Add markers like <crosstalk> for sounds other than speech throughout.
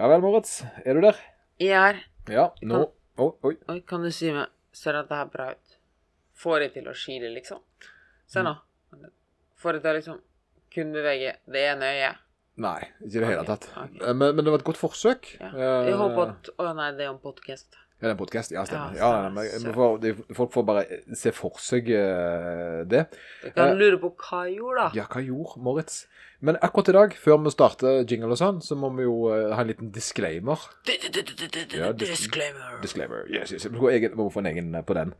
Ja vel, Moritz. Er du der? Jeg er Ja, nå oh, oi. Oi, kan du si meg Ser at det her bra ut? Får jeg til å skile, liksom? Se nå. Får jeg til å liksom kun bevege det ene øyet? Nei, ikke i det hele tatt. Okay, Eh, Men, men det var et godt forsøk. Ja. Eh, Jeg håper at Å nei, det er jo en podkast. Ja, det er en podkast. Ja, stemmer. Ja, Ja, nei, men får, de, folk får bare se for seg uh, det. Du kan lure på hva jeg gjorde, da. Ja, hva gjorde Moritz? Men akkurat i dag, før vi starter jingle og sånn, så må vi jo uh, ha en liten disclaimer. Ja, dis- Disclaimer. Disclaimer. Yes, yes. Vi må få en egen eh, på den.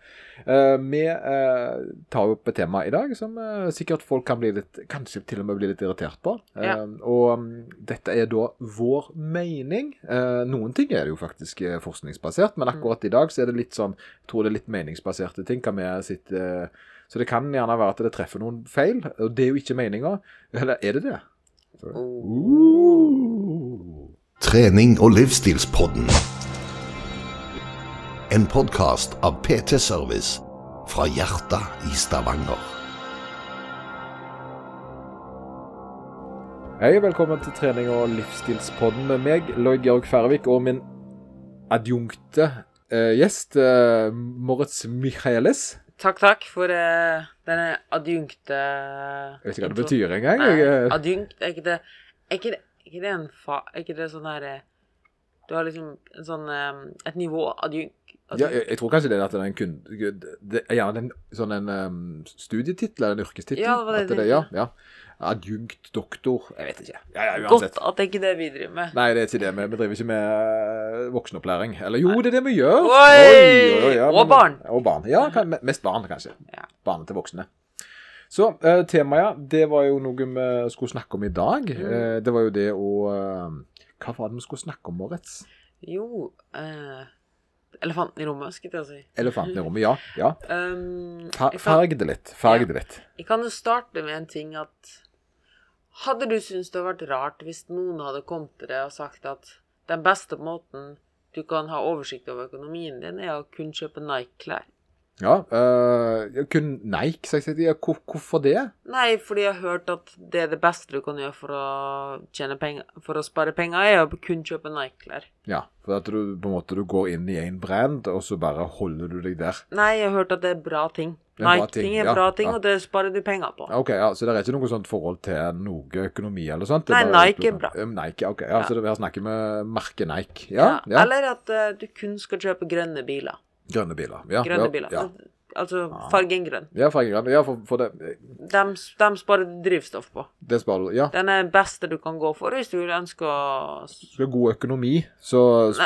Uh, vi uh, tar opp et tema i dag som sikkert folk kan bli litt Kanskje til og med bli litt irritert på. Ja. Og um, dette er da vår mening. Noen ting er det jo faktisk forskningsbasert, men akkurat i dag så er det litt sånn Jeg tror det er litt meningsbaserte ting. Kan vi sitte eh, Så det kan gjerne være at det treffer noen feil, og det er jo ikke meninga. Eller er det det? Uh. Trening og livsstilspodden. En podkast av PT Service fra hjertet i Stavanger. Hei, velkommen til trening og livsstilspodden med meg, Lloyd Georg Færvik, og min adjunkte eh, gjest, eh, Moritz Michaelis. Takk, takk for uh, denne adjunkte Jeg vet ikke hva det betyr engang. Adjunkt, er ikke det Er ikke det, ikke det en fa... Er ikke det sånn her eh, Du har liksom en sånn um, Et nivå adjunkt ja, jeg, jeg tror kanskje det er at det er en kunde... Det er gjerne en, sånn en um, studietittel eller en yrkestittel. Ja, det var det det ja, ja. Adjunkt, doktor Jeg vet ikke. Ja, ja, Godt at det ikke er det vi driver med. Nei, det er ikke det. Vi, vi driver ikke med eh, voksenopplæring. Eller jo, det er det vi gjør. Oi! ja, Og men- barn. Og barn. Ja, mest barn, kanskje. Ja. Barn til voksne. Så eh, temaet, det var jo noe vi skulle snakke om i dag. Mm. Eh, det var jo det å eh, Hva var det vi skulle snakke om, Moritz? Jo eh, Elefanten i rommet, skulle jeg si. Elefanten i rommet. Ja. ja. <laughs> Um, Fa kan, farg det litt. Farg det litt. jeg kan jo starte med en ting at Hadde du syntes det hadde vært rart hvis noen hadde kommet til deg og sagt at den beste måten du kan ha oversikt over økonomien din, er å kun kjøpe Nike-klær? Ja. eh, kun Nike, så jeg sier. Ja, hvor, hvorfor det? Nei, fordi jeg har hørt at det er det beste du kan gjøre for å tjene penger, for å spare penger, er å kun kjøpe Nike-klær. Ja, for at du på en måte du går inn i en brand, og så bare holder du deg der. Nei, jeg har hørt at det er bra ting. Nike-ting er ja, bra ting, ja. og det sparer du penger på. Ok, ja, Så det er ikke noe sånt forhold til noe økonomi eller sånt? Nei, bare Nike er bra. Um, Nike, ok. Ja. Så vi har snakket med merket Nike. Ja, Ja, ja. Eller at uh, du kun skal kjøpe grønne biler. Grønne biler. Ja, Grønne ja, biler. Ja, Altså fargen grønn. ja fargegrønn. Ja, for, for det, De, de sparer drivstoff på. det sparer. Ja. Den er beste du kan gå for hvis du ønsker å Skal har god økonomi, så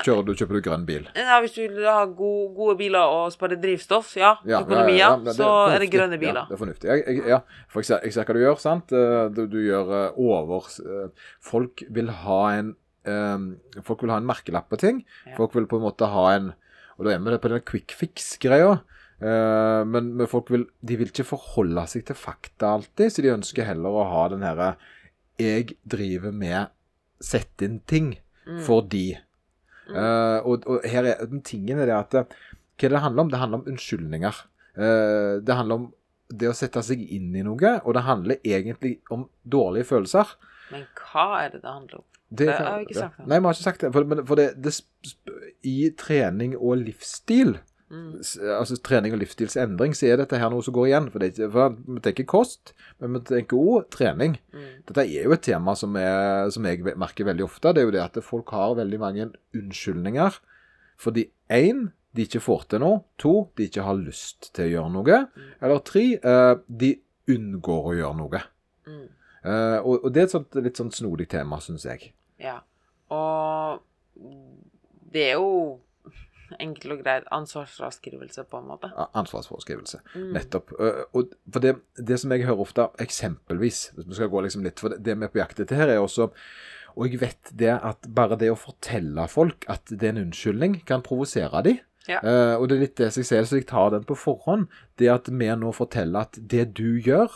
kjører du, kjøper du grønn bil. ja, Hvis du vil ha gode, gode biler og spare drivstoff, ja, Ja, økonomi, ja, så er det grønne biler. Ja, det er fornuftig. Jeg, jeg, ja, for jeg jeg ser hva du gjør, sant? Eh, Du, du gjør eh, over eh, Folk vil ha en Um, Folk vil ha en merkelapp på ting. Ja. Folk vil på en måte ha en Og da er vi på den quick fix-greia. Uh, men, men folk vil De vil ikke forholde seg til fakta alltid, så de ønsker heller å ha den herre Jeg driver med sett inn ting Mm. fordi Uh, og, og her er den tingen er det at eh, Hva det det handler om? Det handler om unnskyldninger. Uh, det handler om det å sette seg inn i noe, og det handler egentlig om dårlige følelser. Men hva er det det handler om? Det, Det har vi ikke sagt det. Nei, vi har ikke sagt det. For, men, for det, det I trening og livsstil Mm. altså trening og livsstilsendring, så er dette her noe som går igjen. For, det ikke, for Vi tenker kost, men vi tenker òg trening. Mm. Dette er jo et tema som, er, som jeg merker veldig ofte. Det er jo det at folk har veldig mange unnskyldninger. Fordi én, de ikke får til noe. To, de ikke har lyst til å gjøre noe. Eller tre, eh, de unngår å gjøre noe. Mm. Eh, og, og det er et sånt, litt sånn snodig tema, syns jeg. Ja. Og det er jo <laughs> enkelt og greit ansvarsfraskrivelse, på en måte. Ansvarsfraskrivelse. Mm. Nettopp. Og for det, det som jeg hører ofte, eksempelvis, hvis vi skal gå liksom litt For det, det vi er på jakt etter her, er også Og jeg vet det at bare det å fortelle folk at det er en unnskyldning, kan provosere dem. Ja. Uh, og det er litt det som jeg sier, så jeg tar den på forhånd. Det at vi nå forteller at det du gjør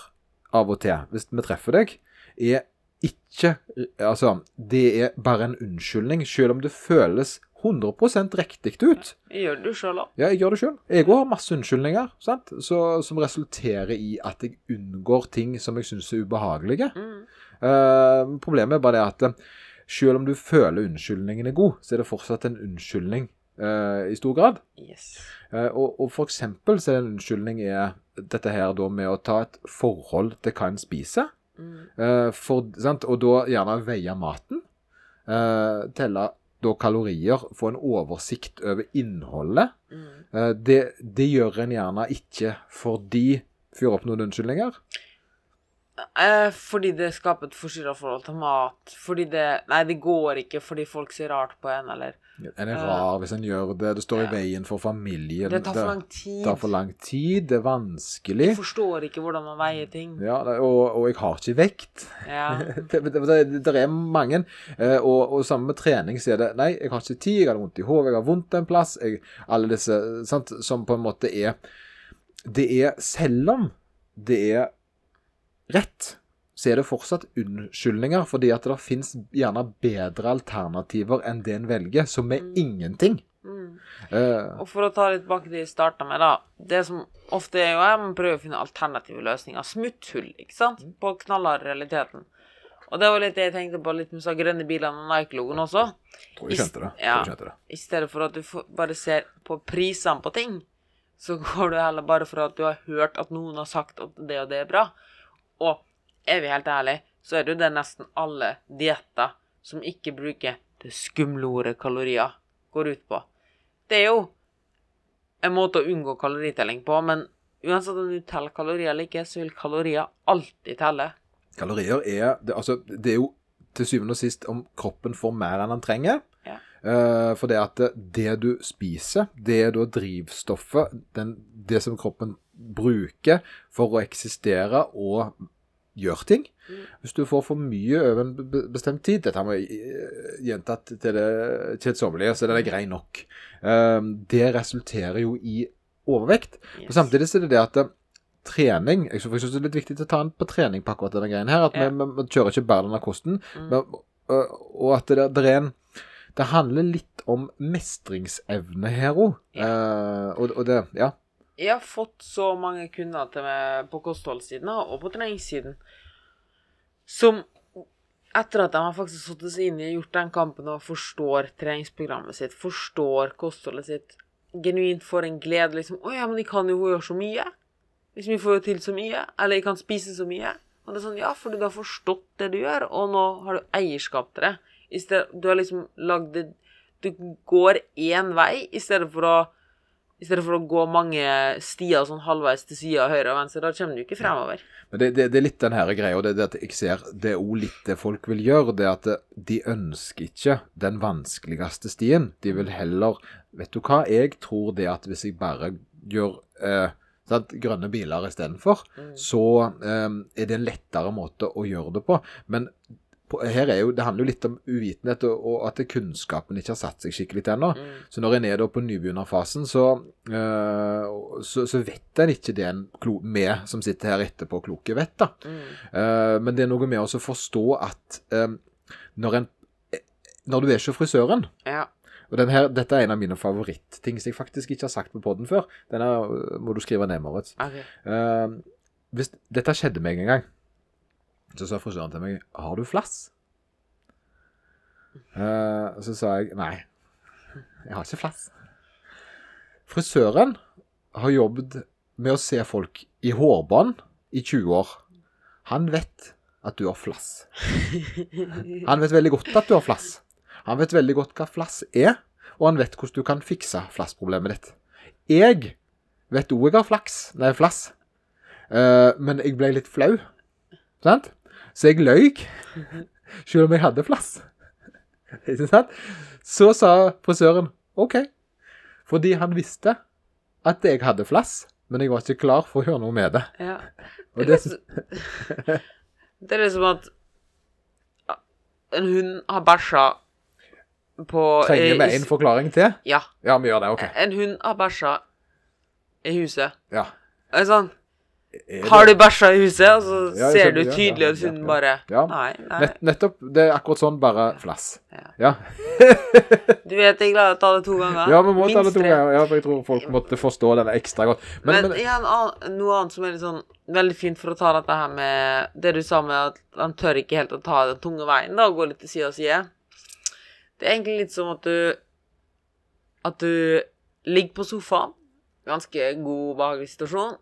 av og til, hvis vi treffer deg, er ikke Altså, det er bare en unnskyldning, selv om det føles 100 riktig ut. Jeg gjør det sjøl òg. Ja, jeg gjør det sjøl. Jeg òg har masse unnskyldninger sant? Så, som resulterer i at jeg unngår ting som jeg syns er ubehagelige. Mm. Uh, problemet er bare det at sjøl selv om du føler unnskyldningen er god, så er det fortsatt en unnskyldning uh, i stor grad. Yes. Uh, og, og for eksempel så er en unnskyldning er dette her da med å ta et forhold til hva en spiser. Mm. Eh, for, sant? Og da gjerne veie maten. Eh, telle da kalorier, få en oversikt over innholdet. Mm. Eh, det, det gjør en gjerne ikke fordi Fyr opp noen unnskyldninger. Eh, fordi det skaper et forstyrra forhold til mat. Fordi det Nei, det går ikke fordi folk ser rart på en, eller En er rar hvis en gjør det. Det står i Ja. veien for familien. Det tar for lang tid. Det tar for lang tid. Det er vanskelig. Du forstår ikke hvordan man veier ting. Ja, og, og jeg har ikke vekt. Ja. <laughs> det, det, det, det er mange. Eh, og, og sammen med trening så er det Nei, jeg har ikke tid, jeg har vondt i hodet, jeg har vondt en plass. Jeg, alle disse sant, Som på en måte er Det er Selv om det er rett, så er det fortsatt unnskyldninger, fordi at det finnes gjerne bedre alternativer enn det en velger, som er ingenting. Mm. Uh, Og for å ta litt tilbake det jeg starta med, da. Det som ofte er jo er man prøver å finne alternative løsninger. Smutthull, ikke sant? På knallhard realiteten. Og det var litt det jeg tenkte på litt med de grønne bilene og Nike-logoen også. tror jeg skjønte det. Ja. det. I stedet for at du bare ser på prisene på ting, så går du heller bare for at du har hørt at noen har sagt at det og det er bra. Og er vi helt ærlige, så er det jo det nesten alle dietter som ikke bruker det skumle ordet kalorier, går ut på. Det er jo en måte å unngå kaloritelling på, men uansett om du teller kalorier eller ikke, så vil kalorier alltid telle. Kalorier er det, altså, det er jo til syvende og sist om kroppen får mer enn den trenger. Ja. Eh, for det at det, det du spiser, det er da drivstoffet, den, det som kroppen bruker for å eksistere og gjøre ting. Mm. Hvis du får for mye over en bestemt tid Dette har vi eh, gjentatt til det kjedsommelige, så den er grei nok. Eh, det resulterer jo i overvekt. Men samtidig så er det det at eh, trening Jeg synes det er litt viktig å ta en på trening på akkurat denne greien her. At Ja. vi, vi, vi kjører ikke bare denne kosten. Mm. Men, øh, og at det, det er en Det handler litt om mestringsevne her òg. og, og det Ja. Jeg har fått så mange kunder til meg på kostholdssiden og på treningssiden som etter at de har faktisk satt seg inn i gjort den kampen og forstår treningsprogrammet sitt, forstår kostholdet sitt, genuint får en glede liksom 'Å ja, men jeg kan jo gjøre så mye.' Liksom, jeg får jo til så mye. Eller jeg kan spise så mye. Og det er sånn, ja, fordi du har forstått det du gjør, og nå har du eierskap til det. Stedet, du har liksom lagd det Du går én vei i stedet for å i stedet for å gå mange stier sånn halvveis til sida høyre og venstre. Da kommer du ikke fremover. Men det, det, det er litt den her greia, og det, det at jeg ser det er òg litt det folk vil gjøre. Det at de ønsker ikke den vanskeligste stien. De vil heller Vet du hva, jeg tror det at hvis jeg bare gjør eh, sant, grønne biler istedenfor, Mm. så eh, er det en lettere måte å gjøre det på. Men her er jo, det handler jo litt om uvitenhet, og, og at kunnskapen ikke har satt seg skikkelig ennå. Mm. Så når en er da på nybegynnerfasen, så, uh, så, så vet en ikke det en vi som sitter her etterpå, kloke vet. da. Mm. Uh, men det er noe med å forstå at eh, når en Når du er ikke frisøren Ja. og den her, Dette er en av mine favorittting som jeg faktisk ikke har sagt på poden før. Den eh, må du skrive ned, Moritz. Okay. Uh, hvis dette skjedde meg en gang, så sa frisøren til meg 'Har du flass?' Uh, så sa jeg nei. Jeg har ikke flass. Frisøren har jobbet med å se folk i hårbånd i 20 år. Han vet at du har flass. Han vet veldig godt at du har flass. Han vet veldig godt hva flass er, og han vet hvordan du kan fikse flassproblemet ditt. Jeg vet òg jeg har flaks, nei, flass, uh, men jeg ble litt flau. Sant? Så jeg løy, selv om jeg hadde flass. Ikke sant? Så sa frisøren OK, fordi han visste at jeg hadde flass, men jeg var ikke klar for å gjøre noe med det. Ja. Det det, <laughs> det er liksom at en hund har bæsja på trenger vi en forklaring til? Ja. Ja, vi gjør det. OK. En hund har bæsja i huset. Ja. Er det sånn Har du bæsja i huset? Og så Ja, ser du ja, tydelig ja, at hunden bare ja. Nei, nei. Nett, nettopp. Det er akkurat sånn, bare flass. Ja. Ja. <laughs> Du vet jeg klarer å ta det to ganger. Ja, vi må ta det to ganger. Ja, for jeg tror folk måtte forstå den ekstra godt. Men, Men, men, ja, noe annet som er litt sånn veldig fint for å ta dette her med det du sa med at han tør ikke helt å ta den tunge veien, da, og gå litt til side og side. Det er egentlig litt som at du At du ligger på sofaen, ganske god, behagelig situasjon,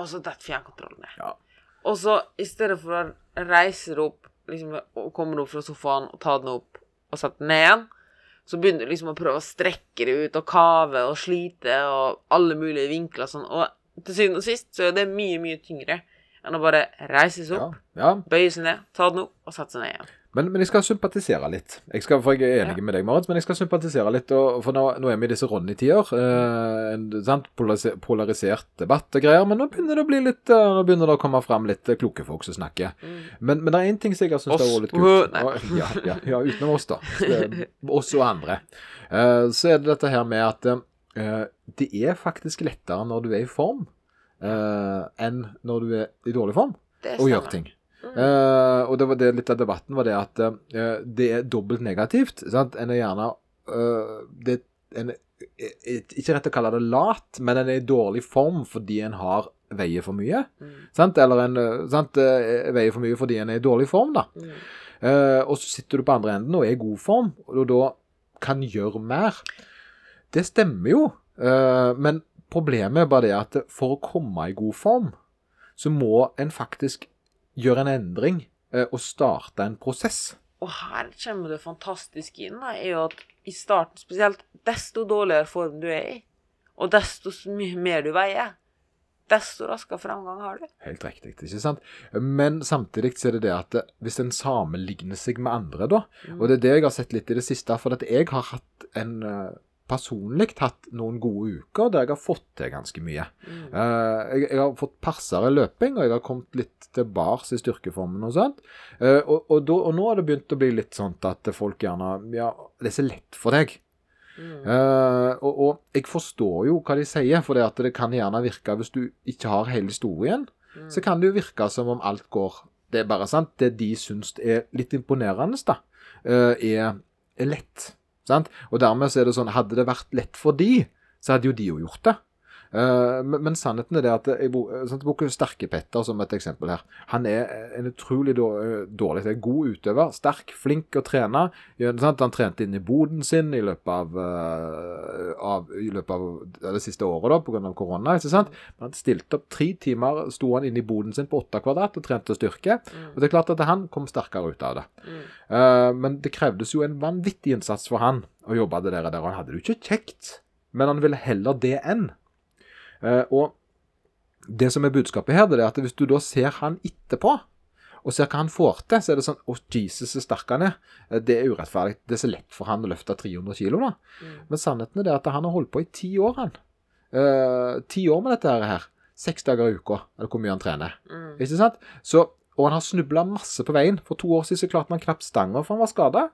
og så detter fjernkontrollen ned. Ja. Og så i stedet for å reise deg opp, liksom, og komme deg opp fra sofaen og ta den opp og sette den ned igjen, så begynner du liksom å prøve å strekke det ut og kave og slite og alle mulige vinkler og sånn. Og til syvende og sist så er det mye, mye tyngre enn å bare reise seg Ja. opp, ja. bøye seg ned, ta den opp og sette seg ned igjen. Men, men jeg skal sympatisere litt. Jeg skal, for jeg er enig Ja. med deg, Marit, men jeg skal sympatisere litt. Og, for nå, nå er vi i disse Ronny-tider. Eh, en? Polarisert debatt og greier. Men nå begynner det å bli litt eh, Nå begynner det å komme fram litt eh, kloke folk som snakker. Men, men det er én ting som jeg har syntes har vært litt kult. Og- Ja, ja, ja, utenom oss, da. <laughs> Oss og andre. Eh, så er det dette her med at eh, det er faktisk lettere når du er i form, eh, enn når du er i dårlig form, å gjøre ting. Eh, og det var det litt av debatten var det at uh, det er dobbelt negativt. Sant? En er gjerne uh, det, en, er, er Ikke rett å kalle det lat, men en er i dårlig form fordi en har veier for mye. Mm. Sant? Eller en sant, veier for mye fordi en er i dårlig form, da. Mm. Og så sitter du på andre enden og er i god form, og da kan gjøre mer. Det stemmer jo, men problemet er bare det at for å komme i god form, så må en faktisk gjøre en endring eh, og starte en prosess. Og her kommer det fantastiske inn, da, er jo at i starten spesielt, desto dårligere form du er i, og desto mye mer du veier, desto raskere fremgang har du. Helt riktig, ikke sant? Men samtidig så er det det at eh, hvis en sammenligner seg med andre, da, og det er det jeg har sett litt i det siste, for at jeg har hatt en eh, personlig hatt noen gode uker der jeg har fått til ganske mye. Mm. Uh, jeg, jeg har fått passere løping, og jeg har kommet litt tilbake i styrkeformen og sånt. Uh, og, og, da, og nå har det begynt å bli litt sånn at folk gjerne Ja, det er så lett for deg. Mm. Eh, og, og jeg forstår jo hva de sier, for det, at det kan gjerne virke Hvis du ikke har hele historien, Mm. så kan det jo virke som om alt går Det er bare sant. Det de syns er litt imponerende, da, er, er lett. Sant? Og dermed så er det sånn Hadde det vært lett for de, så hadde jo de jo gjort det. Eh, men, men sannheten er det at jeg jeg bruker Sterke-Petter som et eksempel her. Han er en utrolig dårlig god utøver. Sterk, flink å trene. Han trente inn i boden sin i løpet av, eh, av, i løpet av det siste året da, pga. korona. ikke sant? Men han stilte opp tre timer, sto han inne i boden sin på åtte kvadrat og trente styrke. Og det er klart at han kom sterkere ut av det. Mm. Eh, men det krevdes jo en vanvittig innsats for han å jobbe det der. og. Han hadde det jo ikke kjekt, men han ville heller det enn. Eh, og det som er budskapet her, det er at hvis du da ser han etterpå, og ser hva han får til, så er det sånn Å, Jesus, så sterk han er. Eh, Det er urettferdig. Det er så lett for han å løfte 300 kilo, da. Mm. Men sannheten er det at han har holdt på i ti år, han. Eh, ti år med dette her. Seks dager i uka, eller hvor mye han trener. Mm. Ikke sant? Så, og han har snubla masse på veien. For to år siden så klarte han knapt stanga, for han var skada.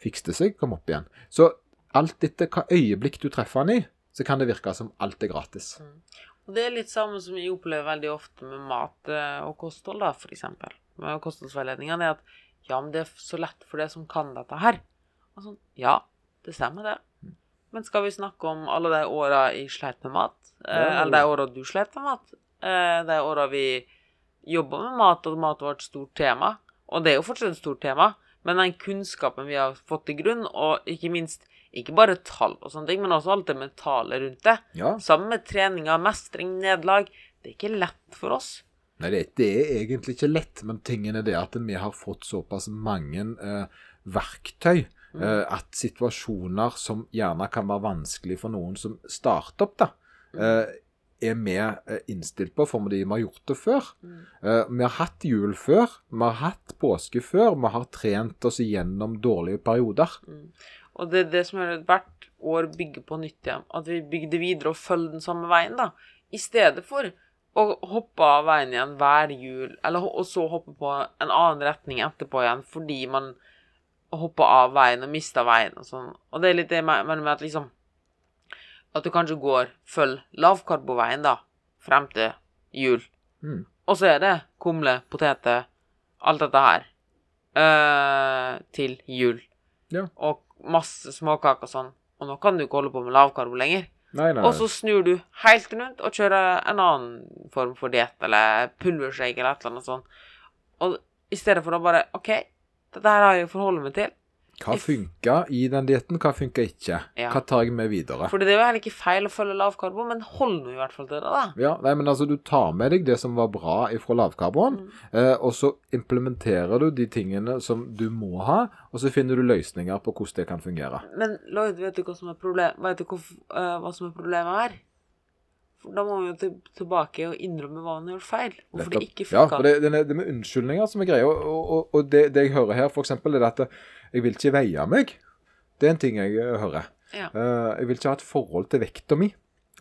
Fikste seg, kom opp igjen. Så alt etter hva øyeblikk du treffer han i, så kan det virke som alt er gratis. Og det er litt samme som jeg opplever veldig ofte med mat eh, og kosthold, da, for eksempel. Med kostholdsveiledningene, er at ja, men det er så lett for det som kan dette her. Sånn, ja, det stemmer det. Men skal vi snakke om alle de åra jeg sleit med mat? Eh, eller de åra du sleit med mat? Eh, de åra vi jobba med mat, og mat var et stort tema. Og det er jo fortsatt et stort tema. Men den kunnskapen vi har fått til grunn, og ikke minst ikke bare tall og sånne ting, men også alt det mentale rundt det. Ja. Sammen med treninga, mestring, nederlag. Det er ikke lett for oss. Nei, det, det er egentlig ikke lett, men tingen er det at vi har fått såpass mange eh, verktøy eh, at situasjoner som gjerne kan være vanskelig for noen som starter opp, da, eh, er vi eh, innstilt på, for fordi vi har gjort det før. Eh, vi har hatt jul før, vi har hatt påske før, vi har trent oss gjennom dårlige perioder. Og det er det som gjør at hvert år bygger på nytt igjen. At vi bygde videre og følger den samme veien, da. I stedet for å hoppe av veien igjen hver jul, eller, og så hoppe på en annen retning etterpå igjen fordi man hoppa av veien og mista veien og sånn. Og det er litt det med, med at liksom At du kanskje går følg lavkarboveien, da, frem til jul. Mm. Og så er det kumle, poteter, alt dette her, øh, til jul. Ja. Og masse småkaker og sånn. Og nå kan du ikke holde på med lavkarbo lenger. Nei, nei, Og så snur du helt rundt og kjører en annen form for diett, eller pulvershake eller et eller annet sånt. Og i stedet for å bare OK, dette her har jeg å forholde meg til. Hva funka i den dietten, hva funka ikke? Ja. Hva tar jeg med videre? Fordi det er jo heller ikke feil å følge lavkarbo, men hold nå i hvert fall til det, da. Ja, nei, men altså, Du tar med deg det som var bra fra lavkarbon, eh, og så implementerer du de tingene som du må ha, og så finner du løsninger på hvordan det kan fungere. Men Lloyd, vet du hva som er, problem, vet du hva, uh, hva som er problemet her? Da må vi jo tilbake og innrømme hva han har gjort feil. Hvorfor det ikke ikke Ja, funka. for det, det, er- med unnskyldninger som er greia. Og, og, og det, det jeg hører her, eksempel, er at jeg vil ikke veie meg. Det er en ting jeg eh, hører. Ja. Uh, jeg vil ikke ha et forhold til vekta mi.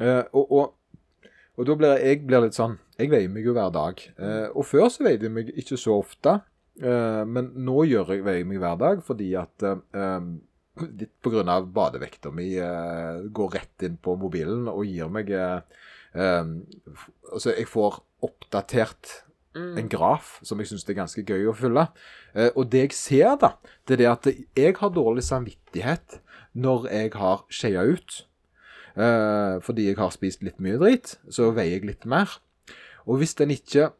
Uh, og, og, og da blir jeg, blir litt sånn Jeg veier meg jo hver dag. Uh, og før så veide jeg meg ikke så ofte. Men nå gjør jeg, veier meg hver dag fordi at Litt pga. badevekta mi går rett inn på mobilen og gir meg Altså, jeg får oppdatert Mm. en graf som jeg syns er ganske gøy å fylle. Eh, og det jeg ser, da, det er det at jeg har dårlig samvittighet når jeg har skeia ut. Eh, fordi jeg har spist litt mye drit, så veier jeg litt mer. Og hvis en ikke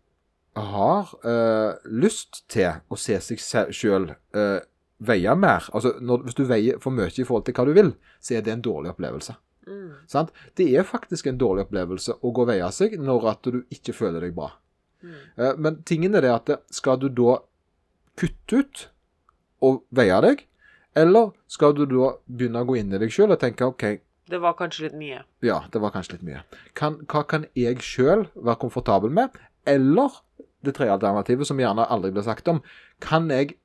har eh, lyst til å se seg sjøl uh, veie mer Altså når, hvis du veier for mye i forhold til hva du vil, så er det en dårlig opplevelse. Mm. Sant? Det er faktisk en dårlig opplevelse å gå og veie seg når at du ikke føler deg bra. Mm. Eh, Men tingen er det at skal du da kutte ut og veie deg, eller skal du da begynne å gå inn i deg sjøl og tenke OK, Det var kanskje litt mye. ja, det var kanskje litt mye. Kan, hva kan jeg sjøl være komfortabel med? Eller det tredje alternativet, som gjerne aldri blir sagt om, kan jeg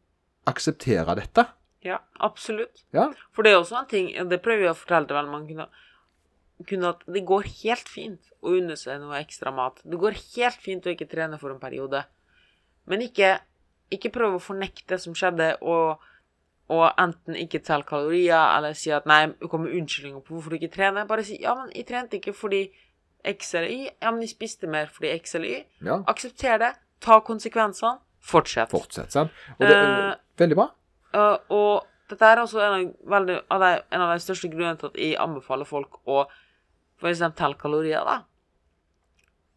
akseptere dette? Ja, absolutt. Ja, For det er også en ting, det prøver jeg å fortelle til veldig mange kunder, kunder at det går helt fint å unne seg noe ekstra mat. Det går helt fint å ikke trene for en periode. Men ikke, ikke prøv å fornekte det som skjedde, og, og enten ikke telle kalorier, eller si at nei, kom med unnskyldninger på hvorfor du ikke trener. Bare si ja, men jeg trente ikke fordi X eller Y. Ja, men jeg spiste mer fordi X eller Y. ja. Aksepter det. Ta konsekvensene. Fortsett. Fortsett, sant? Og det er uh, veldig bra. Uh, og dette er også en av, veldig, en av de største grunnene til at jeg anbefaler folk å eksempel telle kalorier, da.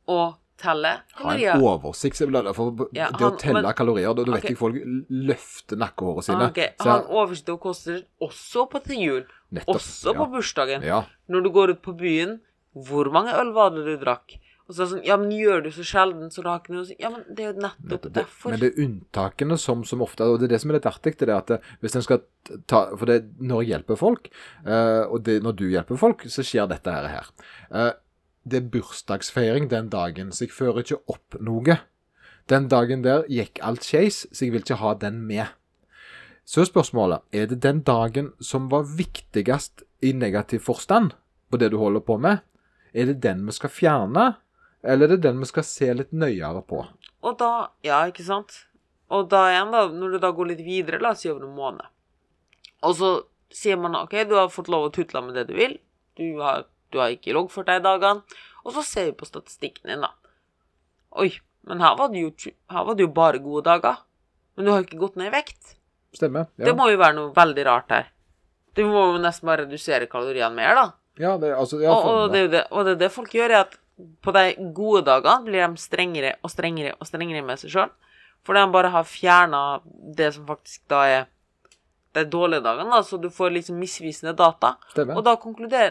Og telle kalorier. Ha en oversikt. For Ja, det å telle men- kalorier, da, da vet Ok. jeg folk løfter nakkehåret sine. Okay. ok. Så- Ha en oversikt over koster også på til jul. Nettopp, Også ja. på bursdagen. Ja. Når du går ut på byen, hvor mange øl var det du drakk? Og så er det sånn Ja, men gjør du så sjelden, så det har ikke noe. Ja, men det er jo nettopp Nettopp. Derfor. men det er unntakene som, som ofte Og det er det som er litt artig, det er at hvis en skal ta For det, når jeg hjelper folk, eh, og det, når du hjelper folk, så skjer dette her. her. Eh, det er bursdagsfeiring den dagen, så jeg fører ikke opp noe. Den dagen der gikk alt skeis, så jeg vil ikke ha den med. Så spørsmålet er det den dagen som var viktigst i negativ forstand på det du holder på med. Er det den vi skal fjerne, eller er det den vi skal se litt nøyere på? Og da Ja, ikke sant? Og da igjen, da, når du da går litt videre, la oss si over en måned, og så sier man OK, du har fått lov å tutle med det du vil, du har, du har ikke loggført deg i dagene, og så ser vi på statistikken din, da. Oi, men her var det jo, her var det jo bare gode dager. Men du har ikke gått ned i vekt. Stemmer. Ja, Det må jo være noe veldig rart her. Du må jo nesten bare redusere kaloriene mer, da. ja, det, altså, ja, og, og, det det, og det er det folk gjør, er at på de gode dagene blir de strengere og strengere og strengere med seg sjøl. Fordi de bare har fjerna det som faktisk da er de dårlige dagene, da, så du får liksom misvisende data. Stemmer. Og da,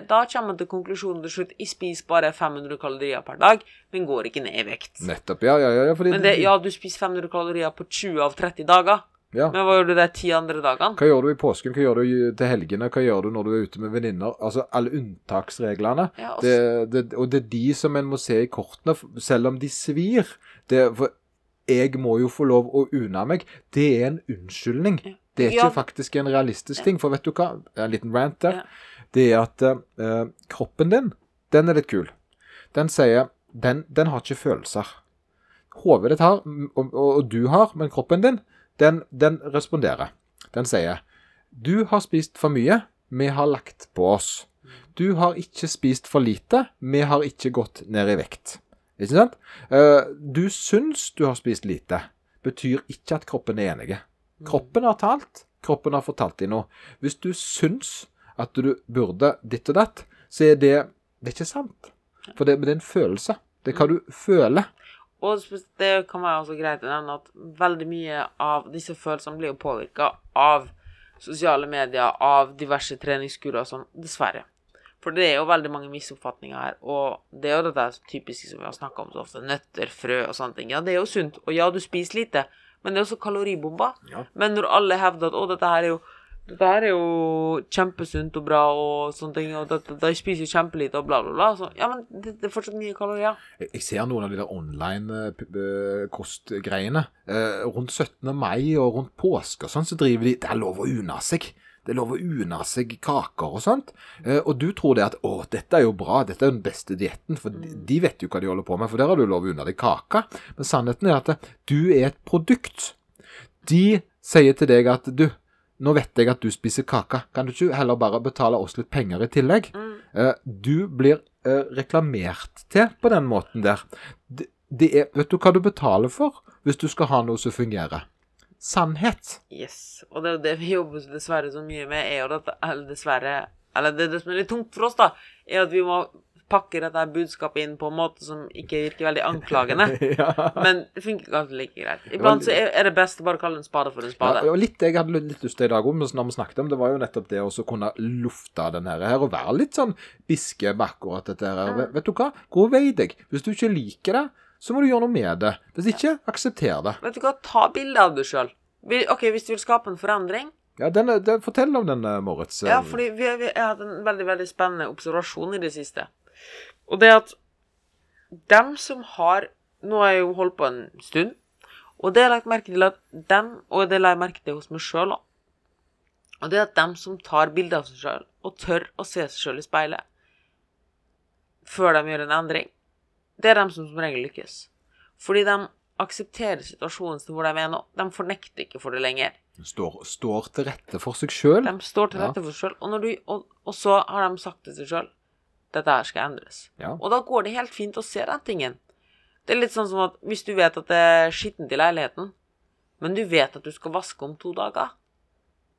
da kommer man til konklusjonen til slutt jeg spiser bare 500 kalorier per dag, men går ikke ned i vekt. Nettopp. Ja, ja, ja. ja, fordi, Men det, ja, du spiser 500 kalorier på 20 av 30 dager. Ja. Men hva gjør du de ti andre dagene? Hva gjør du i påsken, hva gjør du til helgene, hva gjør du når du er ute med venninner? Altså alle unntaksreglene. Ja, Det, det, og det er de som en må se i kortene, selv om de svir. Det, for jeg må jo få lov å unne meg. Det er en unnskyldning. Det er ikke Ja. faktisk en realistisk ting. For vet du hva? En liten rant der. Ja. Det er at uh, kroppen din, den er litt kul. Den sier Den, den har ikke følelser. Hodet ditt har, og, og, og du har, men kroppen din, den, den responderer. Den sier Du har spist for mye. Vi har lagt på oss. Du har ikke spist for lite. Vi har ikke gått ned i vekt. Ikke sant? Eh, du syns du har spist lite. Betyr ikke at kroppen er enig. Kroppen har talt. Kroppen har fortalt deg noe. Hvis du syns at du burde ditt og datt, så er det Det er ikke sant. For det, det er en følelse. Det er hva du føler. Og det kan være også greit å nevne at veldig mye av disse følelsene blir jo påvirka av sosiale medier av diverse treningskurer og sånn. Dessverre. For det er jo veldig mange misoppfatninger her, og det er jo det der typiske som vi har snakka om så ofte, nøtter, frø og sånne ting. Ja, det er jo sunt, og ja, du spiser lite, men det er også kaloribomber. Ja. Men når alle hevder at å, dette her er jo dette her er jo kjempesunt og bra og sånne ting, og de spiser jo kjempelite og bla, bla, bla. Så, ja, men det, det er fortsatt mye kalorier. Jeg, ser noen av de der online eh, eh, kostgreiene. Eh, rundt 17. mai og rundt påske og sånn, så driver de Det er lov å unne seg. Det er lov å unne seg kaker og sånt. Og du tror det at å, dette er jo bra, dette er den beste dietten, for de vet jo hva de holder på med, for der har du lov å unne deg kake. Men sannheten er at du er et produkt. De sier til deg at du, nå vet jeg at du spiser kake, kan du ikke heller bare betale oss litt penger i tillegg? Eh, du blir eh, reklamert til på den måten der. Det, det er, vet du hva du betaler for hvis du skal ha noe som fungerer? Sannhet. Yes. Og det er jo det vi jobber dessverre så mye med, er jo Eller dessverre Eller det, det som er litt tungt for oss, da, er at vi må pakke dette budskapet inn på en måte som ikke virker veldig anklagende. <laughs> ja. Men det funker ganske like greit. Iblant så er det best å bare kalle en spade for en Ja, spade. og litt jeg hadde litt lyst til i dag òg, når vi snakket om det, var jo nettopp det å kunne lufte den her, og være litt sånn biske med akkurat dette her. Vet, vet du hva? Gå og vei deg. Hvis du ikke liker det, så må du gjøre noe med det. Hvis ikke, aksepter det. Vet du hva, ta bilde av deg sjøl. OK, hvis du vil skape en forandring Ja, den, den, Fortell om den, eh, Moritz. Ja, fordi vi, vi jeg har hatt en veldig, veldig spennende observasjon i det siste. Og det at dem som har Nå har jeg jo holdt på en stund, og det har jeg lagt merke til at dem Og det la jeg merke til hos meg sjøl òg. Og det at dem som tar bilde av seg sjøl, og tør å se seg sjøl i speilet før de gjør en endring, det er dem som som regel lykkes. Fordi de aksepterer situasjonen som hvor de er nå. De fornekter ikke for det lenger. står, står til rette for seg sjøl. De står til Ja. rette for seg sjøl, og, og, og så har de sagt til seg sjøl dette her skal endres. Ja. Og da går det helt fint å se den tingen. Det er litt sånn som at hvis du vet at det er skittent i leiligheten, men du vet at du skal vaske om to dager,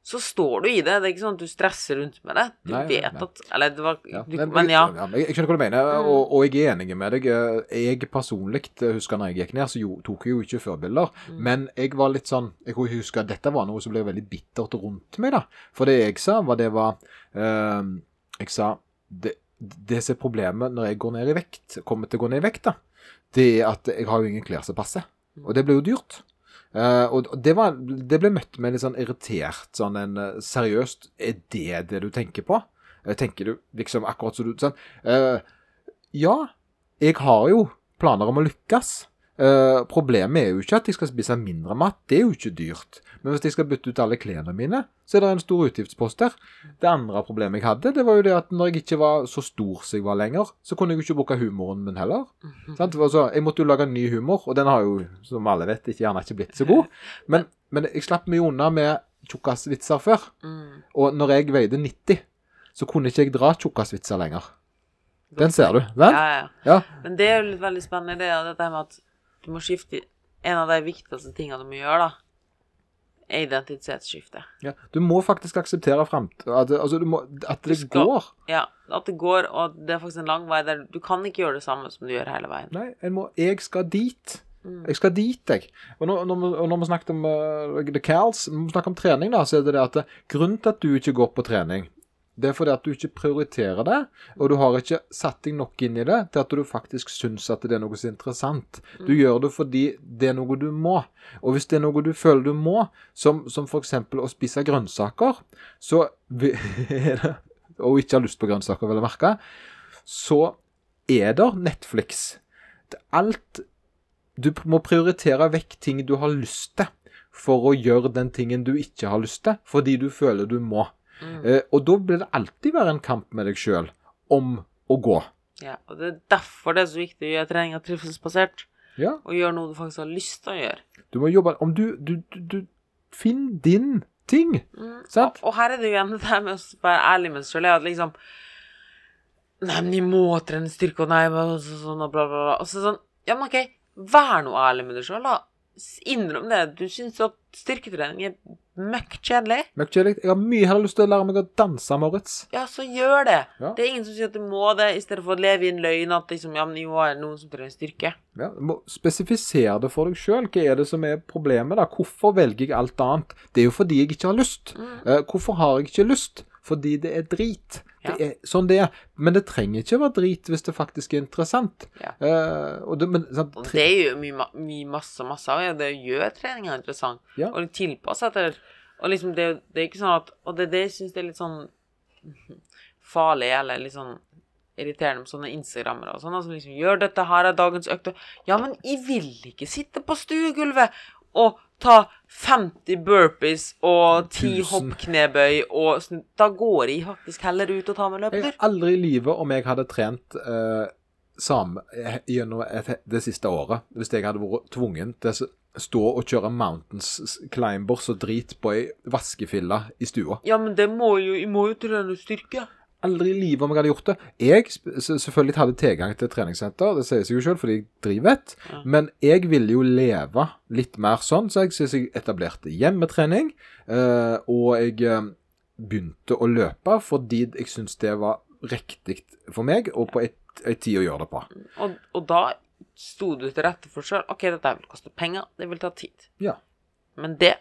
så står du i det. Det er ikke sånn at du stresser rundt med det. Du Nei, vet nei. at Eller det var Ja, du, men, Men ja. jeg, jeg skjønner hva du mener, Mm. og, og jeg er enig med deg. Jeg personlig husker når jeg gikk ned, så jo, tok jeg jo ikke førbilder. Mm. Men jeg var litt sånn Jeg husker at dette var noe som ble veldig bittert rundt meg, da. For det jeg sa, var det var øh, Jeg sa det, det som er problemet når jeg går ned i vekt, kommer til å gå ned i vekt, da, det er at jeg har jo ingen klær som passer. Og det blir jo dyrt. Uh, og og det, var, det ble møtt med litt sånn irritert sånn en eh, Seriøst, er det det du tenker på? Eh, tenker du liksom akkurat som du sånn uh, Ja, jeg har jo planer om å lykkes. Eh, problemet er jo ikke at jeg skal spise mindre mat, det er jo ikke dyrt. Men hvis jeg skal bytte ut alle klærne mine, så er det en stor utgiftspost der. Det andre problemet jeg hadde, det var jo det at når jeg ikke var så stor som jeg var lenger, så kunne jeg jo ikke bruke humoren min heller. Sant? Altså, jeg måtte jo lage en ny humor, og den har jo, som alle vet, ikke, gjerne ikke blitt så god. Men, men jeg slapp meg unna med tjukkasvitser før. Mm. Og når jeg veide 90, så kunne ikke jeg dra tjukkasvitser lenger. Den ser du, Den? Ja, ja. Ja. Men det er jo litt veldig spennende, det dette med at du må skifte En av de viktigste tingene du må gjøre, da, er identitetsskifte. ja. Du må faktisk akseptere fremt... At, altså, du må, at det skal- går. Ja, at det går, og det er faktisk en lang vei der du kan ikke gjøre det samme som du gjør hele veien. Nei, må, jeg skal dit. Mm. Jeg skal dit, jeg. Og når, når, vi- når vi snakket om uh, The Cals, når vi snakker om trening, da, så er det det at grunnen til at du ikke går på trening, det er fordi at du ikke prioriterer det, og du har ikke satt deg nok inn i det til at du faktisk syns at det er noe så interessant. Du gjør det fordi det er noe du må. Og hvis det er noe du føler du må, som, som f.eks. å spise grønnsaker, så <laughs> det, og ikke har lyst på grønnsaker, vel å merke, så er det Netflix. Alt Du må prioritere vekk ting du har lyst til, for å gjøre den tingen du ikke har lyst til, fordi du føler du må. Mm. Eh, og da blir det alltid være en kamp med deg sjøl om å gå. Ja, og det er derfor det er så viktig å gjøre treninga trivselsbasert, Ja, og gjøre noe du faktisk har lyst til å gjøre. du må jobbe Om du, du, du, du Finn din ting. Mm. Sant? Og, og her er det jo igjen det der med å være ærlig med seg er at liksom Nei, men de må trene styrke, og nei, så- sånn, og bla, bla, bla. Og så sånn Ja, men OK, vær nå ærlig med deg sjøl, da. Innrøm det. Du syns at styrketrening er møkk kjedelig, Møkk kjedelig. Jeg har mye heller lyst til å lære meg å danse, Moritz. ja, så gjør det. Ja. Det er ingen som sier at du må det, i stedet for å leve i en løgn at liksom, ja, men jo er det noen som trenger styrke. Ja, du må spesifisere det for deg sjøl. Hva er det som er problemet? da? Hvorfor velger jeg alt annet? Det er jo fordi jeg ikke har lyst. Mm. hvorfor har jeg ikke lyst? Fordi det er drit. Det er sånn det er. Men det trenger ikke være drit hvis det faktisk er interessant. Ja. Uh, det, men, sant, tre- det er jo mye, mye masse, masse av det. Det gjør treninga interessant. Ja. Og tilpasse etter Og liksom, det, det er ikke sånn at Og det er det jeg syns er litt sånn <laughs> farlig, eller litt sånn irriterende med sånne instagrammere og sånn, som liksom gjør dette her er dagens økte. Ja, men jeg vil ikke sitte på stuegulvet og ta 50 burpees og 10 Tusen. hoppknebøy og sånn. Da går jeg faktisk heller ut og tar meg en Jeg har aldri i livet, om jeg hadde trent uh, samme eh, gjennom et, det siste året, hvis jeg hadde vært tvungen til å stå og kjøre mountains climbers og drit på ei vaskefille i stua. Ja, men det må jo Jeg må jo trene styrke. Aldri i livet om jeg hadde gjort det. Jeg selvfølgelig hadde tilgang til treningssenter, det sier seg jo selv, fordi jeg driver et. Ja. Men jeg ville jo leve litt mer sånn, så jeg synes jeg etablerte hjemmetrening. eh, og jeg eh, begynte å løpe fordi jeg syntes det var riktig for meg, og på et, tid å gjøre det på. Og, og da sto du til rette for sjøl. OK, dette vil koste penger, det vil ta tid. Ja. Men det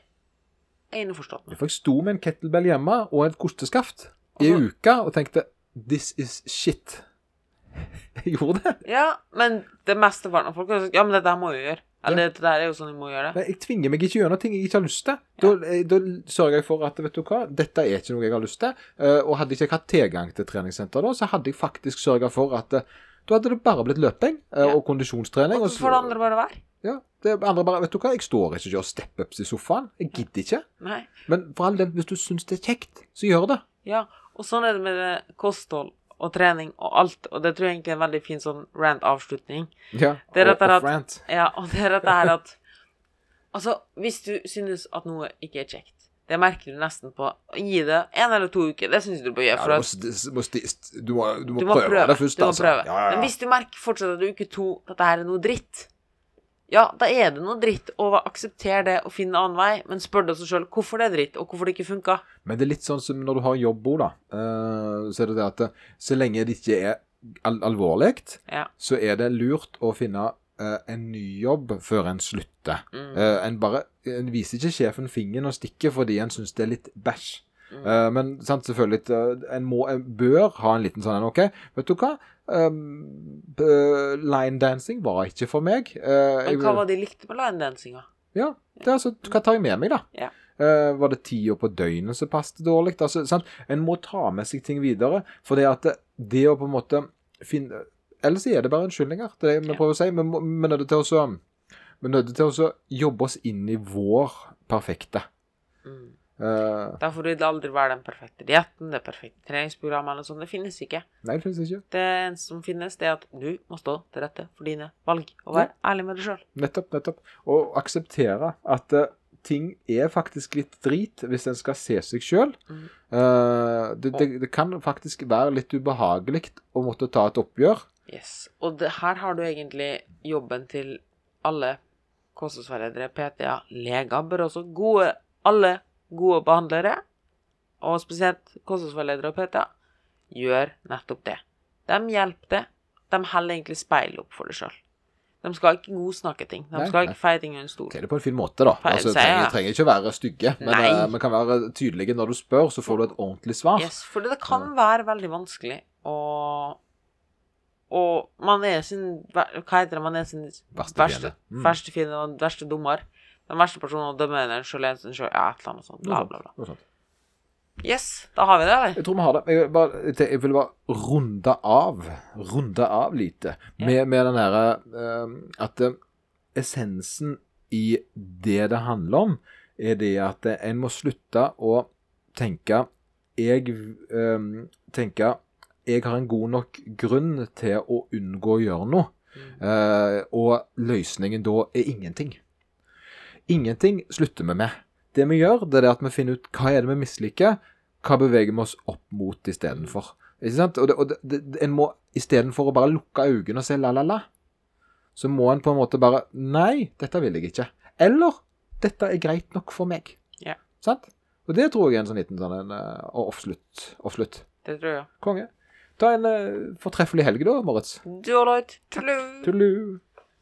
er innforstått med. For jeg sto med en kettlebell hjemme og et kosteskaft i Altså- uka og tenkte This is shit. <laughs> Jeg gjorde det. Ja, men det meste var når folk sa Ja, men dette her må jeg gjøre. Eller dette der er jo sånn jeg må gjøre det. Men jeg tvinger meg ikke gjennom ting jeg ikke har lyst til. Da, eh, da sørger jeg for at vet du hva, dette er ikke noe jeg har lyst til. Eh, og hadde ikke jeg hatt tilgang til treningssenter da, så hadde jeg faktisk sørga for at eh, da hadde det bare blitt løping Ja. og kondisjonstrening. Og så får det andre bare være. Ja, det andre bare, vet du hva, Jeg står ikke og gjør step-ups i sofaen. Jeg gidder ikke. Nei. Men for all del, hvis du syns det er kjekt, så gjør det. Ja. Og sånn er det med det kosthold og trening og alt. Og det tror jeg egentlig er en veldig fin sånn rant-avslutning. Ja, Det er og- at- rant. Ja, og det er dette her at Altså, hvis du synes at noe ikke er kjekt, det merker du nesten på Gi det en eller to uker. Det syns du bør gjøre. Ja, du, må, du, må, du må du må prøve, prøve. det først, altså. Ja, ja, ja. Men hvis du merker fortsatt at uke to dette her er noe dritt, ja, da er det noe dritt, og aksepter det og finn en annen vei. Men spør deg selv hvorfor det er dritt, og hvorfor det ikke funka. Men det er litt sånn som når du har jobbord, da. Eh, så er det det at så lenge det ikke er al alvorlig, Ja. så er det lurt å finne eh, en ny jobb før en slutter. Mm. Eh, en bare en viser ikke sjefen fingeren og stikker fordi en syns det er litt bæsj. Mm. Eh, men sant, selvfølgelig eh, en, må, en bør ha en liten sånn en, OK, vet du hva? B- line dancing var ikke for meg. Uh, Men hva var de likte med line dancinga? ja, det er altså, hva tar jeg med meg, da? Ja. Uh, var det tida på døgnet som passet dårlig? Altså, sant? En må ta med seg ting videre. For det at det, det å på en måte finne Ellers er det bare unnskyldninger. Det er det vi Ja. prøver å si. Vi er nødt til å så- vi er nødt til å så jobbe oss inn i vår perfekte. Mm. Eh, Derfor vil det aldri være den perfekte dietten, det perfekte treningsprogrammet eller sånn. Det finnes ikke. nei, det finnes ikke. Det eneste som finnes, det er at du må stå til rette for dine valg, og være ærlig med deg sjøl. Nettopp, nettopp. Og akseptere at uh, ting er faktisk litt drit hvis en skal se seg sjøl. Mm. det, det, det kan faktisk være litt ubehagelig å måtte ta et oppgjør. Yes. Og det, her har du egentlig jobben til alle kostholdsveiledere, PT-er, leger, bør også gode Alle gode behandlere, og spesielt kostholdsveiledere og PT-er, gjør nettopp det. De hjelper deg. De holder egentlig speilet opp for deg sjøl. De skal ikke godsnakke ting. De Nei, skal ikke feie ting under stol. Si det på en fin måte, da. Altså, det trenger, trenger ikke være stygge, men Nei. eh, vi kan være tydelige når du spør, så får du et ordentlig svar. Yes, for det kan være veldig vanskelig å Og man er sin Hva heter det? Man er sin Verste verste, fiende. Mm. verste fiende og verste dommer. Den verste personen å dømme den sjøl en sjøl Ja, et eller annet sånt. Bla, bla, bla. Yes, da har vi det, eller? Jeg tror vi har det. Jeg, vil bare, jeg vil bare runde av, runde av lite, med, med den derre uh, At uh, essensen i det det handler om, er det at uh, en må slutte å tenke Jeg eh, tenker jeg har en god nok grunn til å unngå å gjøre noe. Eh, og løsningen da er ingenting. Ingenting slutter vi med. Det vi gjør, det er det at vi finner ut hva er det vi misliker, hva beveger vi oss opp mot istedenfor. Ikke sant? Og, det, og det, en må istedenfor å bare lukke øynene og si la-la-la, så må en på en måte bare Nei, dette vil jeg ikke. Eller dette er greit nok for meg. Ja. Sant? Og det tror jeg er en sånn liten sånn en, eh, offslutt. oppslutt. Det tror jeg. Konge. Ta en uh, fortreffelig helg da, Moritz. Du, har lov Tullu. Tullu.